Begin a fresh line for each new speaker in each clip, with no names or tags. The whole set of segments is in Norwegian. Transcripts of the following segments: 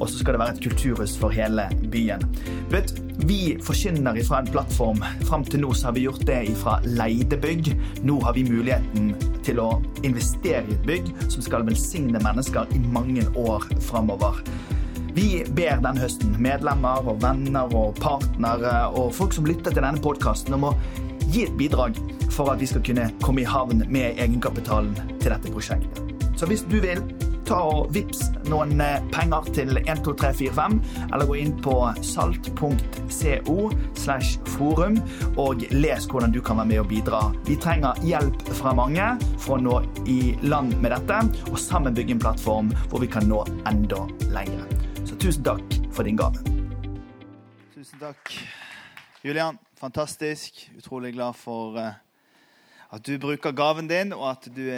Og så skal det være et kulturhus for hele byen. Vet, vi forkynner fra en plattform. Fram til nå har vi gjort det fra leide bygg. Nå har vi muligheten til å investere i et bygg som skal velsigne mennesker i mange år framover. Vi ber denne høsten medlemmer og venner og partnere og folk som lytter til denne podkasten, om å gi et bidrag for at vi skal kunne komme i havn med egenkapitalen til dette prosjektet. Så hvis du vil, ta og vips noen penger til 12345, eller gå inn på salt.co slash forum og les hvordan du kan være med og bidra. Vi trenger hjelp fra mange for å nå i land med dette, og sammen bygge en plattform hvor vi kan nå enda lenger. Så tusen takk for din gave.
Tusen takk, Julian. Fantastisk. Utrolig glad for at du bruker gaven din, og at du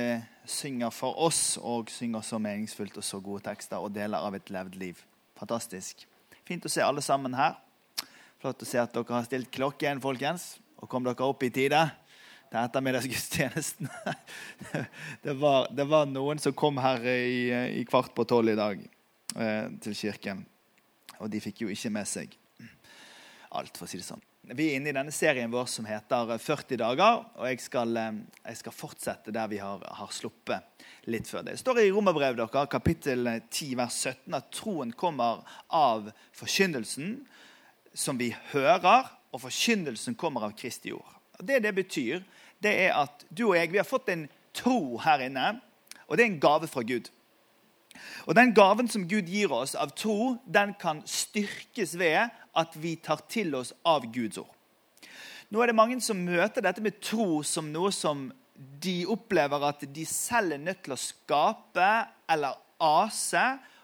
synger for oss og synger så meningsfullt og så gode tekster og deler av et levd liv. Fantastisk. Fint å se alle sammen her. Flott å se at dere har stilt klokken, folkens, og kom dere opp i tide til ettermiddagsgudstjenesten. Det var, det var noen som kom her i, i kvart på tolv i dag eh, til kirken. Og de fikk jo ikke med seg alt, for å si det sånn. Vi er inne i denne serien vår som heter 40 dager. og Jeg skal, jeg skal fortsette der vi har, har, sluppet litt før det. Det står i Romerbrevet dere, kapittel 10, vers 17 at troen kommer av forkynnelsen som vi hører, og forkynnelsen kommer av Kristi ord. Det det betyr, det er at du og jeg vi har fått en tro her inne, og det er en gave fra Gud. Og Den gaven som Gud gir oss av tro, den kan styrkes ved at vi tar til oss av Guds ord. Nå er det mange som møter dette med tro som noe som de opplever at de selv er nødt til å skape eller ase.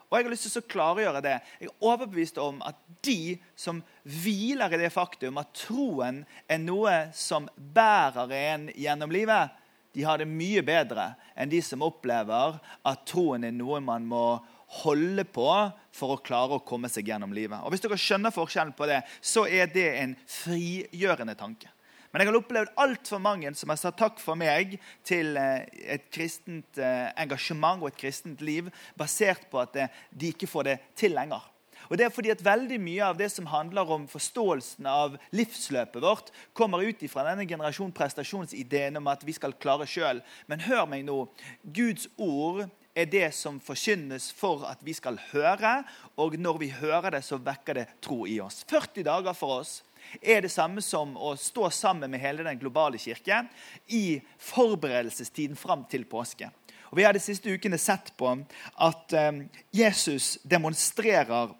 Og Jeg har lyst til å klargjøre det. Jeg er overbevist om at de som hviler i det faktum at troen er noe som bærer en gjennom livet, de har det mye bedre enn de som opplever at troen er noe man må holde på for å klare å komme seg gjennom livet. Og Hvis dere skjønner forskjellen på det, så er det en frigjørende tanke. Men jeg har opplevd altfor mange som har sagt takk for meg til et kristent engasjement og et kristent liv basert på at de ikke får det til lenger. Og det er fordi at Veldig mye av det som handler om forståelsen av livsløpet vårt, kommer ut fra denne generasjon prestasjonsideen om at vi skal klare sjøl. Men hør meg nå. Guds ord er det som forkynnes for at vi skal høre. Og når vi hører det, så vekker det tro i oss. 40 dager for oss er det samme som å stå sammen med hele den globale kirke i forberedelsestiden fram til påske. Og Vi har de siste ukene sett på at Jesus demonstrerer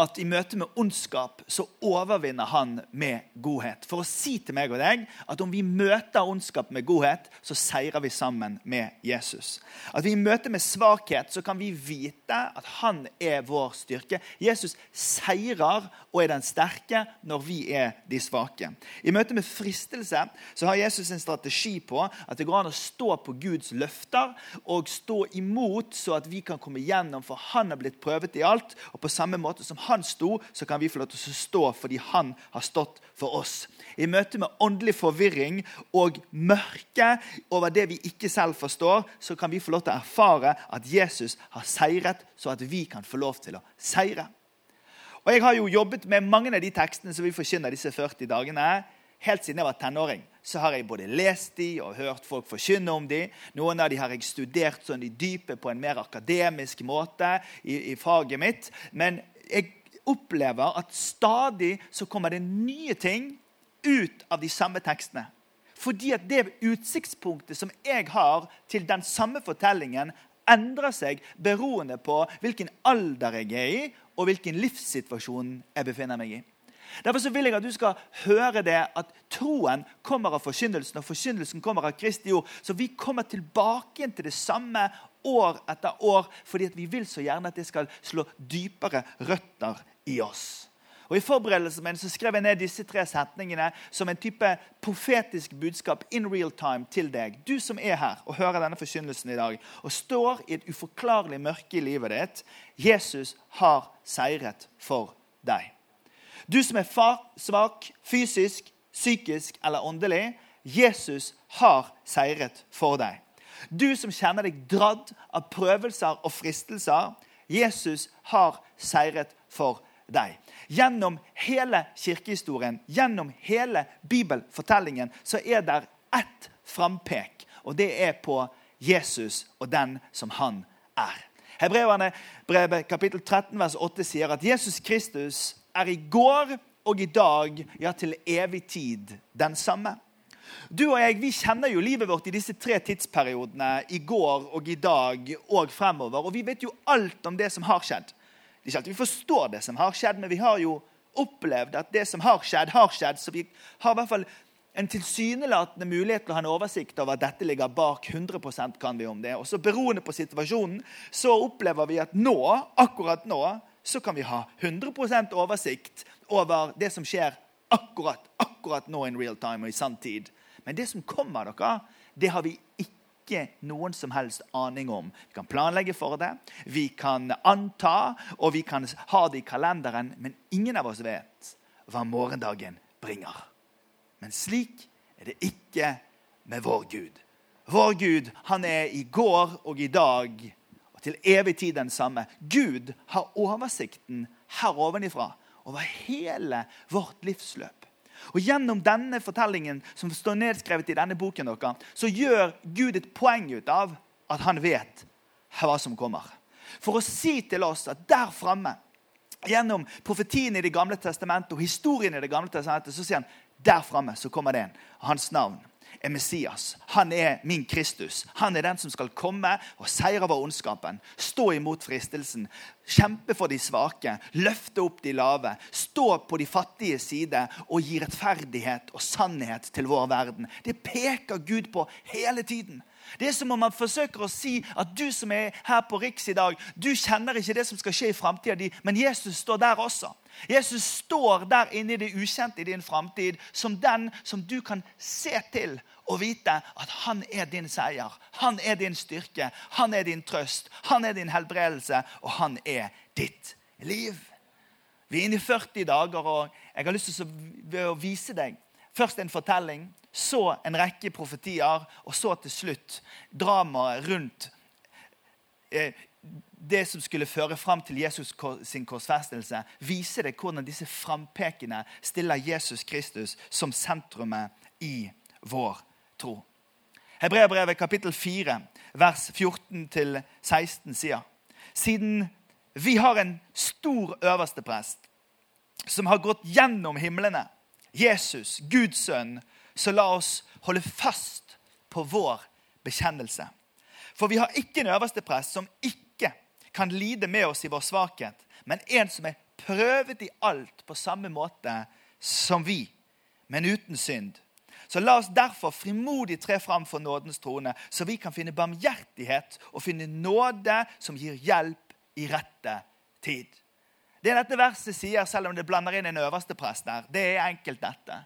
at i møte med ondskap så overvinner han med godhet. For å si til meg og deg at om vi møter ondskap med godhet, så seirer vi sammen med Jesus. At vi i møte med svakhet så kan vi vite at han er vår styrke. Jesus seirer og er den sterke når vi er de svake. I møte med fristelse så har Jesus en strategi på at det går an å stå på Guds løfter og stå imot så at vi kan komme gjennom, for han har blitt prøvet i alt. og på samme måte som han sto, så kan vi få lov til å stå fordi han har stått for oss. I møte med åndelig forvirring og mørke over det vi ikke selv forstår, så kan vi få lov til å erfare at Jesus har seiret, så at vi kan få lov til å seire. Og Jeg har jo jobbet med mange av de tekstene som vi forkynner disse 40 dagene. Helt siden jeg var tenåring så har jeg både lest de og hørt folk forkynne om de. Noen av de har jeg studert sånn i dypet på en mer akademisk måte i, i faget mitt. Men jeg opplever at stadig så kommer det nye ting ut av de samme tekstene. Fordi at det utsiktspunktet som jeg har til den samme fortellingen, endrer seg beroende på hvilken alder jeg er i, og hvilken livssituasjon jeg befinner meg i. Derfor så vil jeg at du skal høre det at troen kommer av forkynnelsen, og forkynnelsen kommer av Kristi ord. Så vi kommer tilbake til det samme år etter år fordi vi vil så gjerne at det skal slå dypere røtter i oss. Og I forberedelsen min så skrev jeg ned disse tre setningene som en type profetisk budskap in real time til deg. Du som er her og hører denne forkynnelsen i dag og står i et uforklarlig mørke i livet ditt. Jesus har seiret for deg. Du som er svak fysisk, psykisk eller åndelig. Jesus har seiret for deg. Du som kjenner deg dradd av prøvelser og fristelser. Jesus har seiret for deg. Gjennom hele kirkehistorien, gjennom hele bibelfortellingen, så er det ett frampek, og det er på Jesus og den som han er. Hebreerne brevet kapittel 13 vers 8 sier at Jesus Kristus er i går og i dag, ja, til evig tid den samme. Du og jeg vi kjenner jo livet vårt i disse tre tidsperiodene. I går og i dag og fremover. Og vi vet jo alt om det som har skjedd. Det er ikke alltid vi forstår det som har skjedd, men vi har jo opplevd at det som har skjedd, har skjedd. Så vi har i hvert fall en tilsynelatende mulighet til å ha en oversikt over at dette ligger bak. 100% kan vi om det. Og så Beroende på situasjonen så opplever vi at nå, akkurat nå så kan vi ha 100% oversikt over det som skjer akkurat, akkurat nå in real time og i sanntid. Men det som kommer, dere, det har vi ikke noen som helst aning om. Vi kan planlegge for det, vi kan anta, og vi kan ha det i kalenderen, men ingen av oss vet hva morgendagen bringer. Men slik er det ikke med vår Gud. Vår Gud han er i går og i dag og til evig tid den samme. Gud har oversikten her ovenifra over hele vårt livsløp. Og Gjennom denne fortellingen som står nedskrevet i denne boken, så gjør Gud et poeng ut av at han vet hva som kommer. For å si til oss at der framme, gjennom profetien i Det gamle testamentet og historien i Det gamle testamentet, så sier han der framme kommer det en. Hans navn er Messias. Han er min Kristus. Han er den som skal komme og seire over ondskapen. Stå imot fristelsen. Kjempe for de svake. Løfte opp de lave. Stå på de fattige side og gi rettferdighet og sannhet til vår verden. Det peker Gud på hele tiden. Det er som om man forsøker å si at du som er her på Riks i dag, du kjenner ikke det som skal skje i framtida men Jesus står der også. Jesus står der inne i det ukjente i din framtid som den som du kan se til og vite at han er din seier. Han er din styrke, han er din trøst, han er din helbredelse, og han er ditt liv. Vi er inne i 40 dager, og jeg har lyst til å vise deg først en fortelling, så en rekke profetier, og så til slutt dramaet rundt eh, det som skulle føre fram til Jesus sin korsfestelse, viser det hvordan disse frampekene stiller Jesus Kristus som sentrumet i vår tro. Hebreabrevet kapittel 4, vers 14-16 sier Siden vi har en stor øverste prest som har gått gjennom himlene, Jesus, Guds sønn, så la oss holde fast på vår bekjennelse. For vi har ikke en øverste prest som ikke kan lide med oss i vår svakhet, men en som er prøvet i alt på samme måte som vi, men uten synd. Så la oss derfor frimodig tre fram for nådens trone, så vi kan finne barmhjertighet og finne nåde som gir hjelp i rette tid. Det dette verset sier, selv om det blander inn en øverste prest der, det er enkelt dette.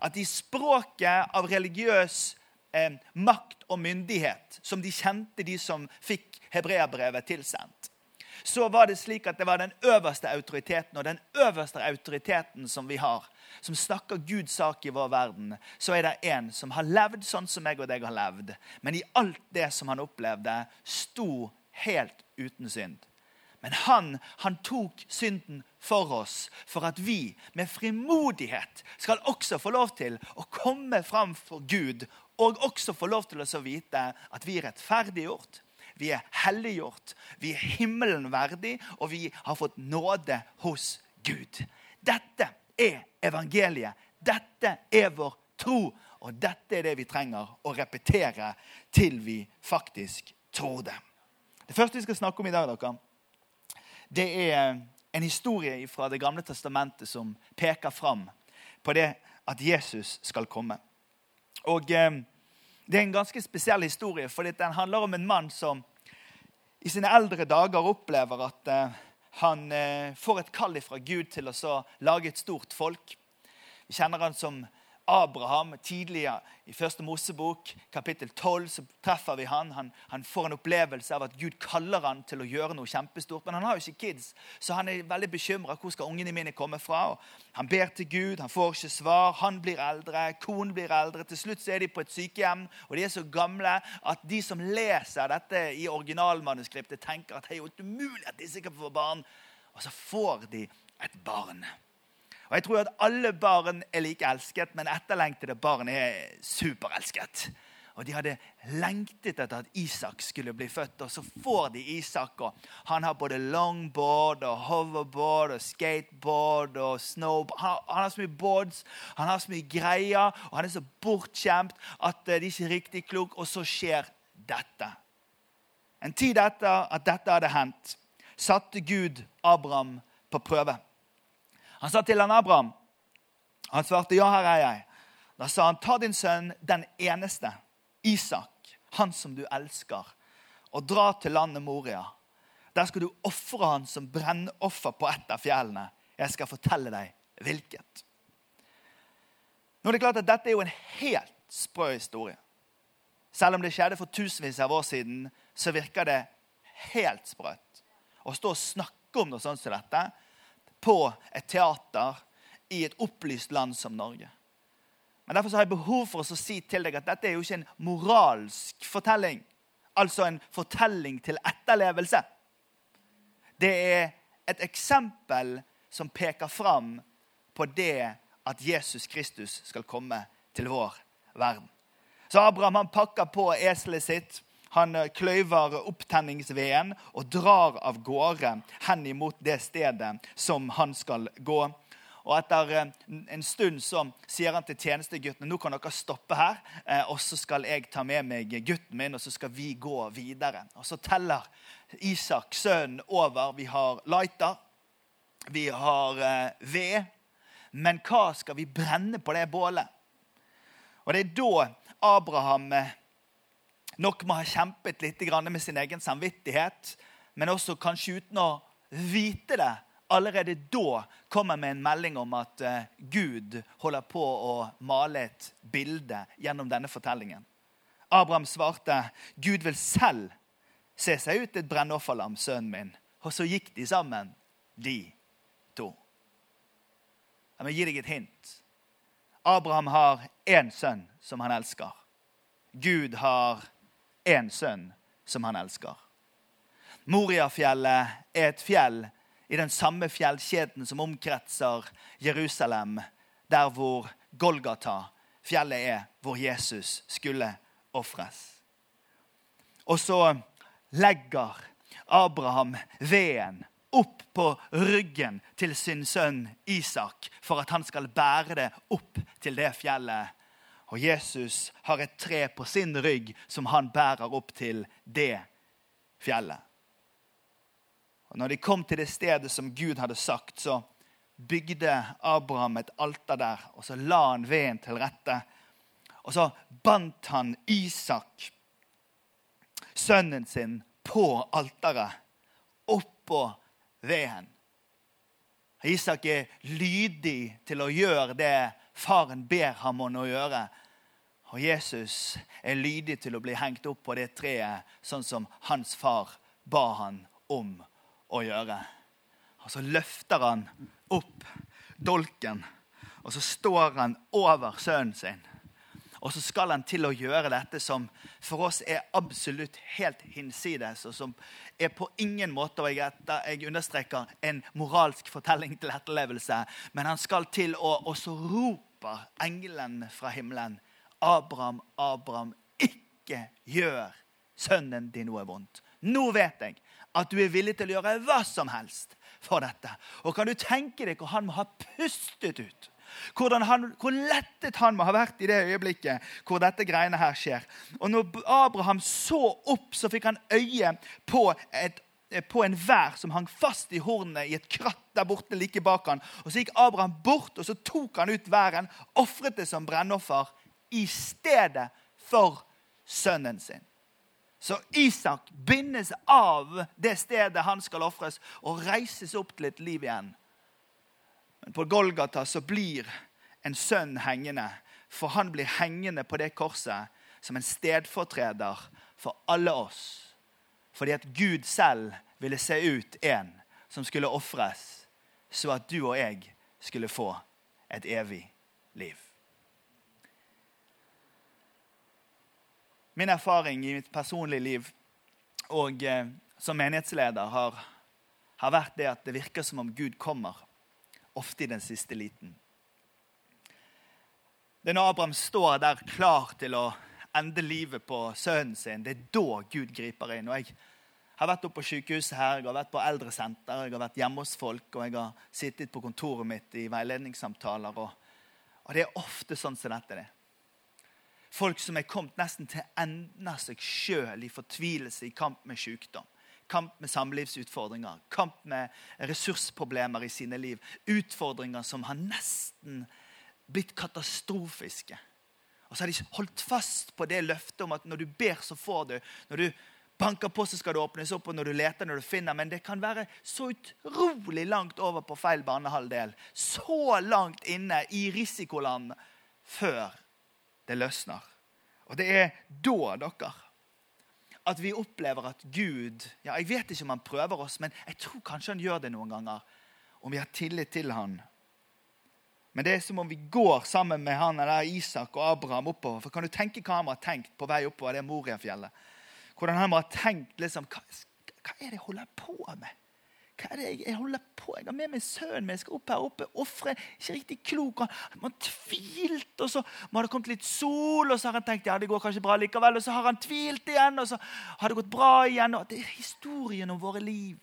At i språket av religiøs eh, makt og myndighet, som de kjente, de som fikk hebreabrevet tilsendt, så var det slik at det var den øverste autoriteten. Og den øverste autoriteten som vi har, som snakker Guds sak i vår verden, så er det en som har levd sånn som jeg og deg har levd. Men i alt det som han opplevde, sto helt uten synd. Men han, han tok synden for oss, for at vi med frimodighet skal også få lov til å komme fram for Gud og også få lov til å vite at vi er rettferdiggjort, vi er helliggjort, vi er himmelen verdig, og vi har fått nåde hos Gud. Dette er evangeliet. Dette er vår tro. Og dette er det vi trenger å repetere til vi faktisk tror det. Det første vi skal snakke om i dag, dere, det er en historie fra Det gamle testamentet som peker fram på det at Jesus skal komme. Og eh, Det er en ganske spesiell historie, for den handler om en mann som i sine eldre dager opplever at eh, han eh, får et kall fra Gud til å lage et stort folk. Vi kjenner han som Abraham. Tidligere i første Mosebok, kapittel 12, så treffer vi han. han. han. får en opplevelse av at Gud kaller han til å gjøre noe kjempestort. Men han har jo ikke kids, så han er veldig bekymra. Hvor skal ungene mine komme fra? Og han ber til Gud, han får ikke svar. Han blir eldre, konen blir eldre. Til slutt så er de på et sykehjem, og de er så gamle at de som leser dette i originalmanuskriptet, tenker at det er jo umulig at disse kan få barn. Og så får de et barn. Og Jeg tror at alle barn er like elsket, men etterlengtede barn er superelsket. Og De hadde lengtet etter at Isak skulle bli født, og så får de Isak. og Han har både longboard, og hoverboard, og skateboard og snowboard. Han, han, har så mye boards, han har så mye greier, og han er så bortskjemt at de de ikke er riktig klok, og så skjer dette. En tid etter at dette hadde hendt, satte Gud Abraham på prøve. Han sa til han Abraham Han svarte, 'Ja, her er jeg.' Da sa han, 'Ta din sønn, den eneste, Isak, han som du elsker, og dra til landet Moria.' Der skal du ofre han som brennoffer på et av fjellene. Jeg skal fortelle deg hvilket. Nå er det klart at Dette er jo en helt sprø historie. Selv om det skjedde for tusenvis av år siden, så virker det helt sprøtt. Å stå og snakke om noe sånt som dette på et teater i et opplyst land som Norge. Men Derfor har jeg behov for å si til deg at dette er jo ikke en moralsk fortelling. Altså en fortelling til etterlevelse. Det er et eksempel som peker fram på det at Jesus Kristus skal komme til vår verden. Så Abraham han pakker på eselet sitt han eh, kløyver opptenningsveden og drar av gårde hen imot det stedet som han skal gå. Og Etter eh, en stund så sier han til tjenesteguttene nå kan dere stoppe her, eh, og så skal jeg ta med meg gutten min, og så skal vi gå videre. Og Så teller Isak, sønnen, over. Vi har lighter, vi har ved. Men hva skal vi brenne på det bålet? Og Det er da Abraham nok må ha kjempet litt med sin egen samvittighet, men også kanskje uten å vite det, allerede da kommer med en melding om at eh, Gud holder på å male et bilde gjennom denne fortellingen. Abraham svarte, 'Gud vil selv se seg ut et brennofferlam, sønnen min.' Og så gikk de sammen, de to. Jeg må gi deg et hint. Abraham har én sønn som han elsker. Gud har én sønn som han elsker. Moriafjellet er et fjell i den samme fjellkjeden som omkretser Jerusalem, der hvor Golgata, fjellet er hvor Jesus skulle ofres. Og så legger Abraham veden opp på ryggen til sin sønn Isak for at han skal bære det opp til det fjellet og Jesus har et tre på sin rygg som han bærer opp til det fjellet. Og når de kom til det stedet som Gud hadde sagt, så bygde Abraham et alter der, og så la han veden til rette. Og så bandt han Isak, sønnen sin, på alteret, oppå veden. Isak er lydig til å gjøre det faren ber ham om å gjøre. Og Jesus er lydig til å bli hengt opp på det treet, sånn som hans far ba han om å gjøre. Og så løfter han opp dolken, og så står han over sønnen sin. Og så skal han til å gjøre dette som for oss er absolutt helt hinsides, og som er på ingen måte og jeg, understreker, en moralsk fortelling til etterlevelse. Men han skal til å også rope roper engelen fra himmelen, Abraham, Abraham, ikke gjør sønnen din noe vondt. Nå vet jeg at du er villig til å gjøre hva som helst for dette. Og kan du tenke deg hvor han må ha pustet ut? Han, hvor lettet han må ha vært i det øyeblikket hvor dette greiene her skjer. Og når Abraham så opp, så fikk han øye på et på en vær som hang fast i hornene i et kratt der borte like bak han. Og Så gikk Abraham bort og så tok han ut væren, ofret det som brennoffer i stedet for sønnen sin. Så Isak bindes av det stedet han skal ofres, og reises opp til et liv igjen. Men på Golgata så blir en sønn hengende, for han blir hengende på det korset som en stedfortreder for alle oss. Fordi at Gud selv ville se ut en som skulle ofres, så at du og jeg skulle få et evig liv. Min erfaring i mitt personlige liv og eh, som menighetsleder har, har vært det at det virker som om Gud kommer, ofte i den siste liten. Det er når Abraham står der klar til å ende livet på sønnen sin, det er da Gud griper inn. Og jeg har vært oppe på sykehuset her, jeg har vært på eldresenter, jeg har vært hjemme hos folk, og jeg har sittet på kontoret mitt i veiledningssamtaler. Og, og det er ofte sånn som dette. er. Folk som er kommet nesten til enden av seg sjøl i fortvilelse i kamp med sykdom. Kamp med samlivsutfordringer, kamp med ressursproblemer i sine liv. Utfordringer som har nesten blitt katastrofiske. Og så har de holdt fast på det løftet om at når du ber, så får du. Når du banker på, så skal det åpnes opp, og når du leter, når du finner. Men det kan være så utrolig langt over på feil banehalvdel. Så langt inne i risikoland før det løsner. Og det er da, dere, at vi opplever at Gud ja, Jeg vet ikke om han prøver oss, men jeg tror kanskje han gjør det noen ganger. Om vi har tillit til han. Men det er som om vi går sammen med han eller Isak og Abraham oppover. For Kan du tenke hva han har tenkt på vei oppover det Moriafjellet? Hvordan han har tenkt liksom, hva, hva er det jeg holder på med? Hva er det jeg holder på Jeg har med meg sønnen min. Jeg skal opp her oppe. Ofre. Ikke riktig klok. Han har tvilt, og så må det kommet litt sol, og så har han tenkt ja, det går kanskje bra likevel. Og så har han tvilt igjen, og så har det gått bra igjen. Og det er historien om våre liv.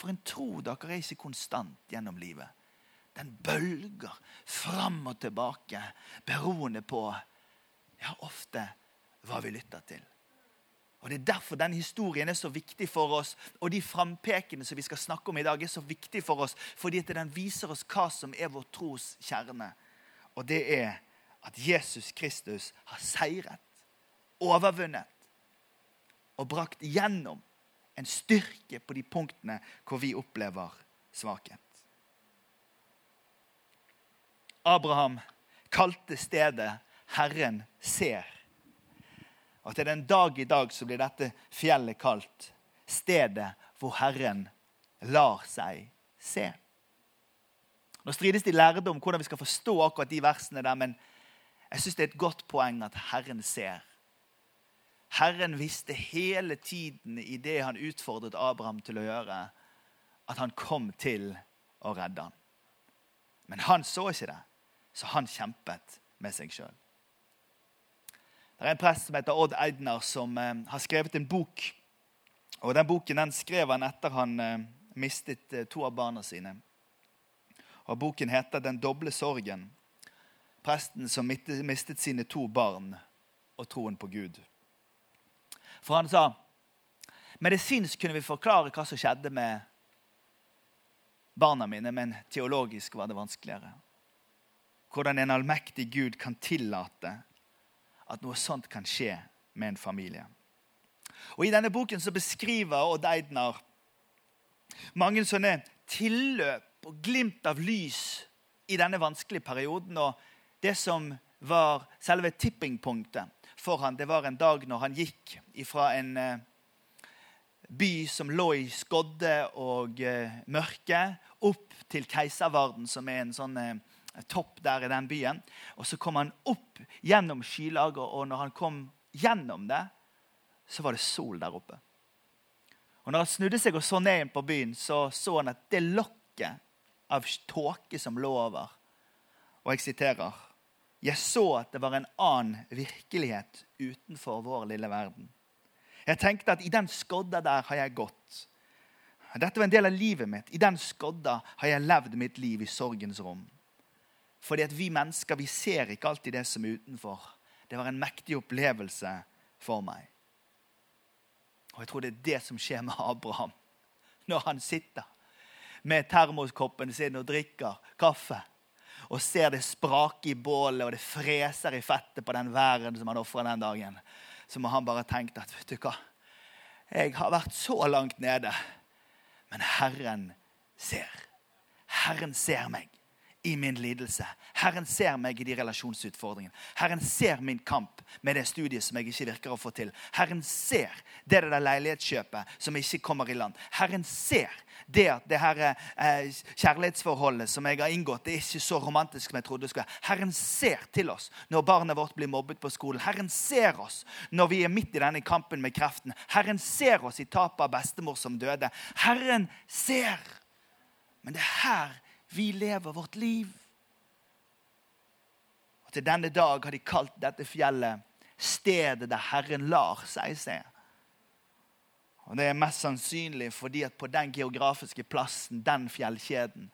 For en tro dere er ikke konstant gjennom livet. Den bølger fram og tilbake, beroende på ja, ofte hva vi lytter til. Og Det er derfor denne historien er så viktig for oss, og de frampekene som vi skal snakke om i dag, er så viktig for oss, fordi den viser oss hva som er vår tros kjerne. Og det er at Jesus Kristus har seiret, overvunnet og brakt gjennom en styrke på de punktene hvor vi opplever svakhet. Abraham kalte stedet 'Herren ser'. Og til den dag i dag så blir dette fjellet kalt stedet hvor Herren lar seg se. Nå strides de lærde om hvordan vi skal forstå akkurat de versene der, men jeg syns det er et godt poeng at Herren ser. Herren visste hele tiden i det han utfordret Abraham til å gjøre, at han kom til å redde ham. Men han så ikke det, så han kjempet med seg sjøl. Det er en prest som heter Odd Eidner, som eh, har skrevet en bok. Og Den boken den skrev han etter han eh, mistet eh, to av barna sine. Og Boken heter 'Den doble sorgen'. Presten som mistet sine to barn og troen på Gud. For han sa medisinsk kunne vi forklare hva som skjedde med barna mine, men teologisk var det vanskeligere. Hvordan en allmektig Gud kan tillate at noe sånt kan skje med en familie. Og I denne boken så beskriver Odd Eidner mange sånne tilløp og glimt av lys i denne vanskelige perioden. Og det som var selve tippingpunktet for han, det var en dag når han gikk fra en eh, by som lå i skodde og eh, mørke, opp til Keiservarden, som er en sånn eh, topp der i den byen. Og så kom han opp gjennom skylaget, og når han kom gjennom det, så var det sol der oppe. Og når han snudde seg og så ned inn på byen, så så han at det lokket av tåke som lå over Og jeg siterer Jeg så at det var en annen virkelighet utenfor vår lille verden. Jeg tenkte at i den skodda der har jeg gått. Dette var en del av livet mitt. I den skodda har jeg levd mitt liv i sorgens rom. Fordi at vi mennesker vi ser ikke alltid det som er utenfor. Det var en mektig opplevelse for meg. Og jeg tror det er det som skjer med Abraham når han sitter med termoskoppen sin og drikker kaffe og ser det sprake i bålet og det freser i fettet på den væren som han ofra den dagen. så må han bare tenke at vet du hva, jeg har vært så langt nede, men Herren ser. Herren ser meg i min lidelse. Herren ser meg i de relasjonsutfordringene. Herren ser min kamp med det studiet som jeg ikke virker å få til. Herren ser det der leilighetskjøpet som ikke kommer i land. Herren ser det at det her eh, kjærlighetsforholdet som jeg har inngått, det er ikke så romantisk som jeg trodde det skulle være. Herren ser til oss når barnet vårt blir mobbet på skolen. Herren ser oss når vi er midt i denne kampen med kreften. Herren ser oss i tapet av bestemor som døde. Herren ser. Men det er her vi lever vårt liv. Og Til denne dag har de kalt dette fjellet stedet der Herren lar seg se. Og Det er mest sannsynlig fordi at på den geografiske plassen, den fjellkjeden,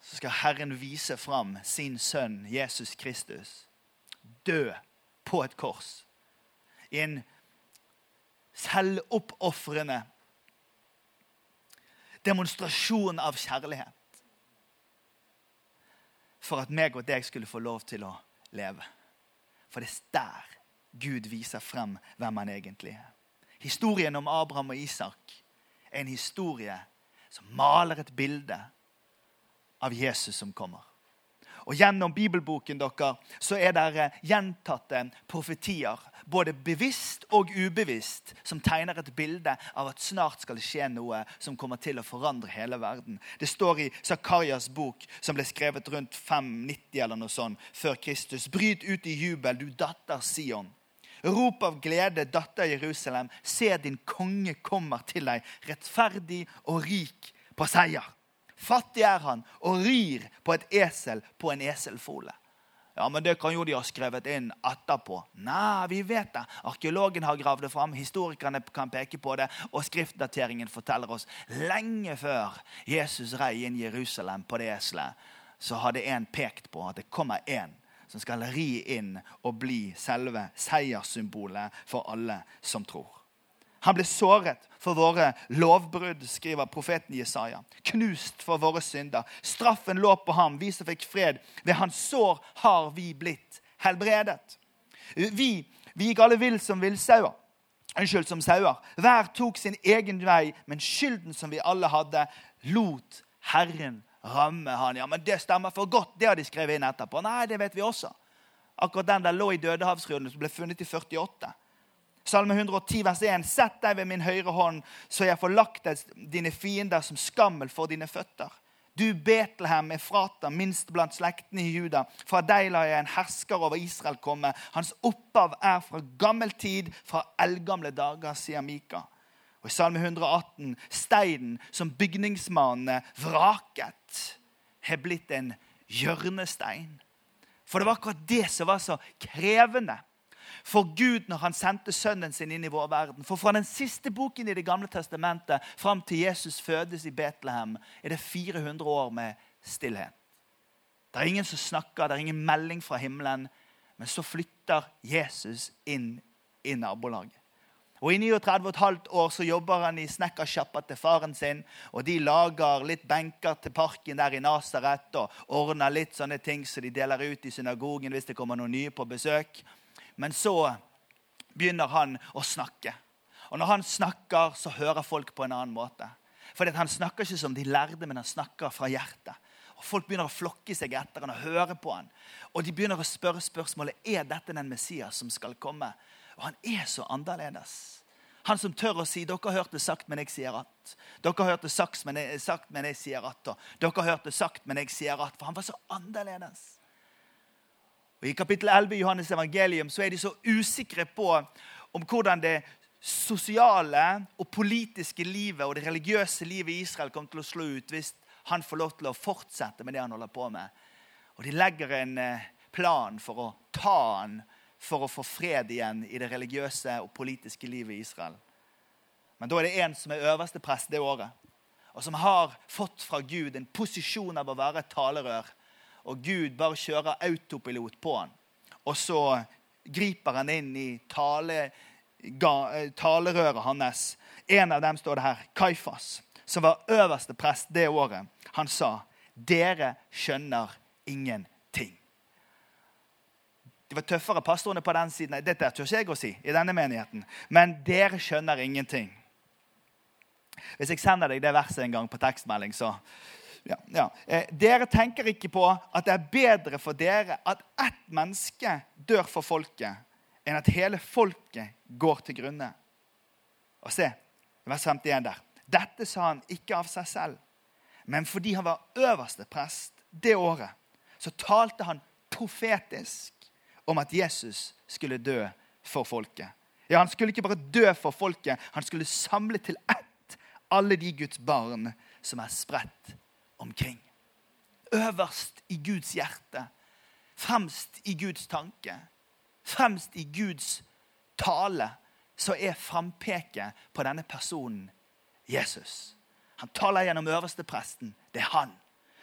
så skal Herren vise fram sin sønn Jesus Kristus dø på et kors. I en selvoppofrende demonstrasjon av kjærlighet for at meg og deg skulle få lov til å leve. For det er der Gud viser frem hvem han egentlig er. Historien om Abraham og Isak er en historie som maler et bilde av Jesus som kommer. Og Gjennom bibelboken dere, så er det gjentatte profetier både bevisst og ubevisst, som tegner et bilde av at snart skal det skje noe som kommer til å forandre hele verden. Det står i Zakarias bok, som ble skrevet rundt 590 eller noe sånt, før Kristus. Bryt ut i jubel, du datter Sion. Rop av glede, datter Jerusalem. Se, din konge kommer til deg, rettferdig og rik på seier. Fattig er han og rir på et esel på en eselfole. Ja, men det kan jo de ha skrevet inn etterpå. Nei, vi vet det. Arkeologen har gravd det fram, historikerne kan peke på det, og skriftdateringen forteller oss lenge før Jesus rei inn Jerusalem på det eselet, så hadde en pekt på at det kommer en som skal ri inn og bli selve seierssymbolet for alle som tror. Han ble såret for våre lovbrudd, skriver profeten Jesaja. Knust for våre synder. Straffen lå på ham, vi som fikk fred. Ved hans sår har vi blitt helbredet. Vi, vi gikk alle vill som villsauer. Unnskyld, som sauer. Hver tok sin egen vei, men skylden som vi alle hadde, lot Herren ramme han. Ja, men det stemmer for godt. Det har de skrevet inn etterpå. Nei, det vet vi også. Akkurat den der lå i Dødehavsrullen som ble funnet i 48. Salme 110, vers 1. Sett deg ved min høyre hånd, så jeg får lagt deg dine fiender som skammel for dine føtter. Du Betlehem er frata, minst blant slektene i Juda. Fra deg lar jeg en hersker over Israel komme. Hans opphav er fra gammel tid, fra eldgamle dager, sier Mika. Og I Salme 118.: Steinen som bygningsmannene vraket, har blitt en hjørnestein. For det var akkurat det som var så krevende for Gud når han sendte sønnen sin inn i vår verden. For fra den siste boken i Det gamle testamentet fram til Jesus fødes i Betlehem, er det 400 år med stillhet. Det er ingen som snakker, det er ingen melding fra himmelen. Men så flytter Jesus inn i nabolaget. Og I 39,5 år så jobber han i snekkersjappa til faren sin. og De lager litt benker til parken der i Nasaret og ordner litt sånne ting som så de deler ut i synagogen hvis det kommer noen nye på besøk. Men så begynner han å snakke. Og når han snakker, så hører folk på en annen måte. Fordi Han snakker ikke som de lærde, men han snakker fra hjertet. Og Folk begynner å flokke seg etter han og høre på han. Og de begynner å spørre spørsmålet er dette den Messias som skal komme. Og han er så annerledes. Han som tør å si 'Dere har hørt det sagt, men jeg sier at'. Dere har hørt det sagt, men jeg, sagt, men jeg sier at. Og dere har hørt det sagt, men jeg sier at. For han var så annerledes. Og I kapittel 11 i Johannes evangelium så er de så usikre på om hvordan det sosiale og politiske livet og det religiøse livet i Israel kommer til å slå ut hvis han får lov til å fortsette med det han holder på med. Og De legger en eh, plan for å ta han for å få fred igjen i det religiøse og politiske livet i Israel. Men da er det en som er øverste prest det året, og som har fått fra Gud en posisjon av å være talerør og Gud bare kjører autopilot på han. Og så griper han inn i tale, ga, eh, talerøret hans. En av dem står det her, Kaifas, som var øverste prest det året. Han sa, 'Dere skjønner ingenting'. Det var tøffere, pastorene på den siden. Dette tør ikke jeg å si i denne menigheten. Men dere skjønner ingenting. Hvis jeg sender deg det verset en gang på tekstmelding, så ja, ja. Eh, dere tenker ikke på at det er bedre for dere at ett menneske dør for folket, enn at hele folket går til grunne. Og se, vers 51 der. Dette sa han ikke av seg selv, men fordi han var øverste prest det året, så talte han profetisk om at Jesus skulle dø for folket. Ja, Han skulle ikke bare dø for folket, han skulle samle til ett alle de Guds barn som er spredt omkring. Øverst i Guds hjerte, fremst i Guds tanke, fremst i Guds tale, så er frampeket på denne personen Jesus. Han taler gjennom øverstepresten. Det er han.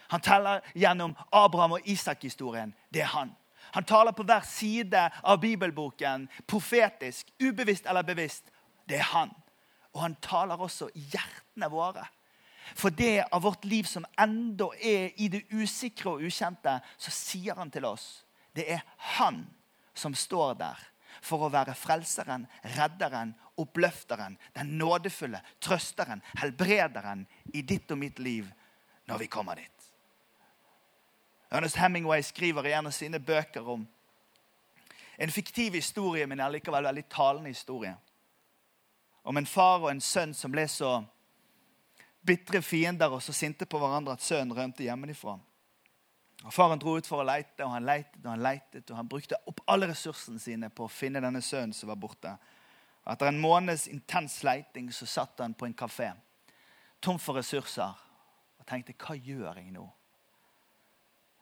Han taler gjennom Abraham og Isak-historien. Det er han. Han taler på hver side av bibelboken, profetisk, ubevisst eller bevisst. Det er han. Og han taler også i hjertene våre. For det av vårt liv som enda er i det usikre og ukjente, så sier han til oss det er han som står der for å være frelseren, redderen, oppløfteren, den nådefulle, trøsteren, helbrederen i ditt og mitt liv når vi kommer dit. Ernest Hemingway skriver i en av sine bøker om en fiktiv historie, men allikevel veldig talende historie. Om en far og en sønn som ble så bitre fiender og så sinte på hverandre at sønnen rømte hjemmefra. Og Faren dro ut for å leite, og han leitet og han leitet, og han brukte opp alle ressursene sine på å finne denne sønnen som var borte. Etter en måneds intens leiting så satt han på en kafé, tom for ressurser, og tenkte 'Hva gjør jeg nå?'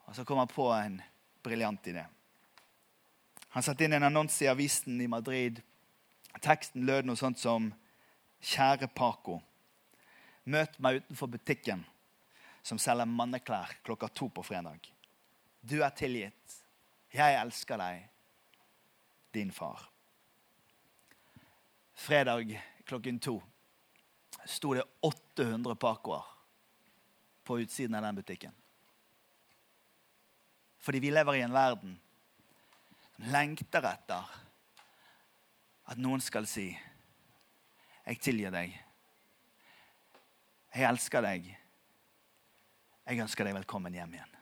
Og Så kom han på en briljant idé. Han satte inn en annonse i avisen i Madrid. Teksten lød noe sånt som 'Kjære Paco'. Møt meg utenfor butikken som selger manneklær klokka to på fredag. Du er tilgitt. Jeg elsker deg. Din far. Fredag klokken to sto det 800 Pacoer på utsiden av den butikken. Fordi vi lever i en verden som lengter etter at noen skal si 'Jeg tilgir deg'. 'Jeg elsker deg'. Jeg ønsker deg velkommen hjem igjen.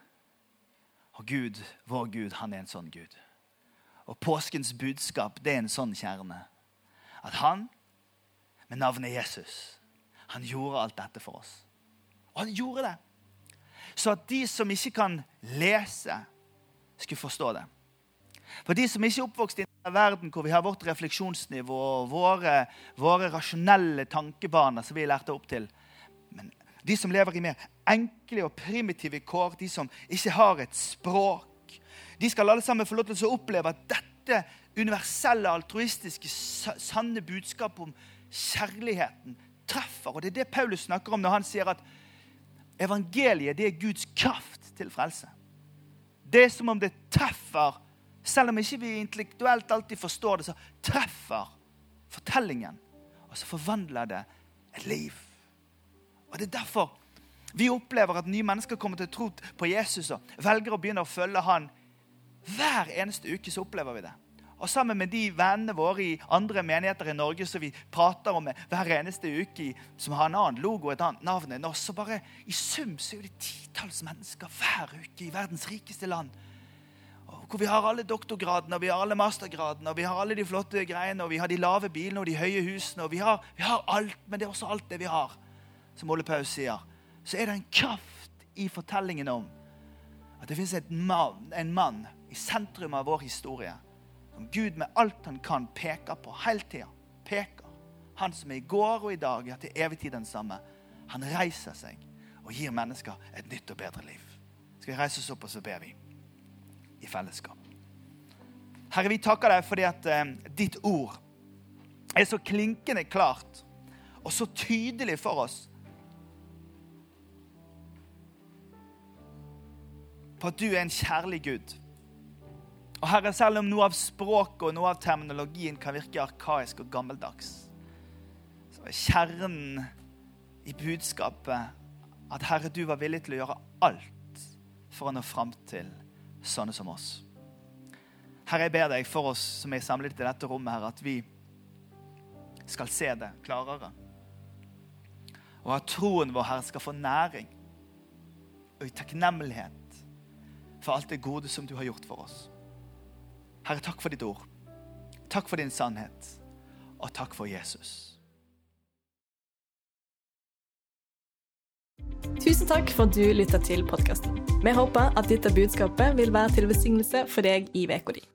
Og Gud, vår Gud, han er en sånn Gud. Og påskens budskap, det er en sånn kjerne. At han, med navnet Jesus, han gjorde alt dette for oss. Og han gjorde det. Så at de som ikke kan lese, skulle forstå det. For de som ikke er oppvokst i en verden hvor vi har vårt refleksjonsnivå og våre, våre rasjonelle tankebaner som vi lærte opp til de som lever i mer enkle og primitive kår, de som ikke har et språk, de skal alle sammen få lov til å oppleve at dette universelle, altruistiske, sanne budskapet om kjærligheten treffer. Og Det er det Paulus snakker om når han sier at evangeliet det er Guds kraft til frelse. Det er som om det treffer, selv om ikke vi intellektuelt alltid forstår det, så treffer fortellingen. Og så forvandler det et liv. Og Det er derfor vi opplever at nye mennesker kommer til tro på Jesus og velger å begynne å følge han. Hver eneste uke så opplever vi det. Og sammen med de vennene våre i andre menigheter i Norge som vi prater om hver eneste uke, som har en annen logo et annet navn enn oss, så bare i sum så er det titalls mennesker hver uke i verdens rikeste land. Hvor vi har alle doktorgradene og vi har alle mastergradene og vi har alle de flotte greiene og vi har de lave bilene og de høye husene. og Vi har, vi har alt, men det er også alt det vi har, som Ole Paus sier. Så er det en kraft i fortellingen om at det fins en mann i sentrum av vår historie som Gud med alt han kan, peker på hele tida. Peker. Han som er i går og i dag, ja, til evig tid den samme. Han reiser seg og gir mennesker et nytt og bedre liv. Skal vi reise oss opp, og så ber vi i fellesskap. Herre, vi takker deg fordi at eh, ditt ord er så klinkende klart og så tydelig for oss. På at du er en kjærlig Gud og Herre, selv om noe av språket og noe av terminologien kan virke arkaisk og gammeldags, så er kjernen i budskapet at Herre, du var villig til å gjøre alt for å nå fram til sånne som oss. Herre, jeg ber deg for oss som er samlet i dette rommet, her, at vi skal se det klarere. Og at troen vår, Herre, skal få næring og i takknemlighet for alt det gode som du har gjort for oss. Herre, takk for ditt ord. Takk for din sannhet. Og takk for Jesus.
Tusen takk for at du lytta til podkasten. Vi håper at dette budskapet vil være til velsignelse for deg i uka di.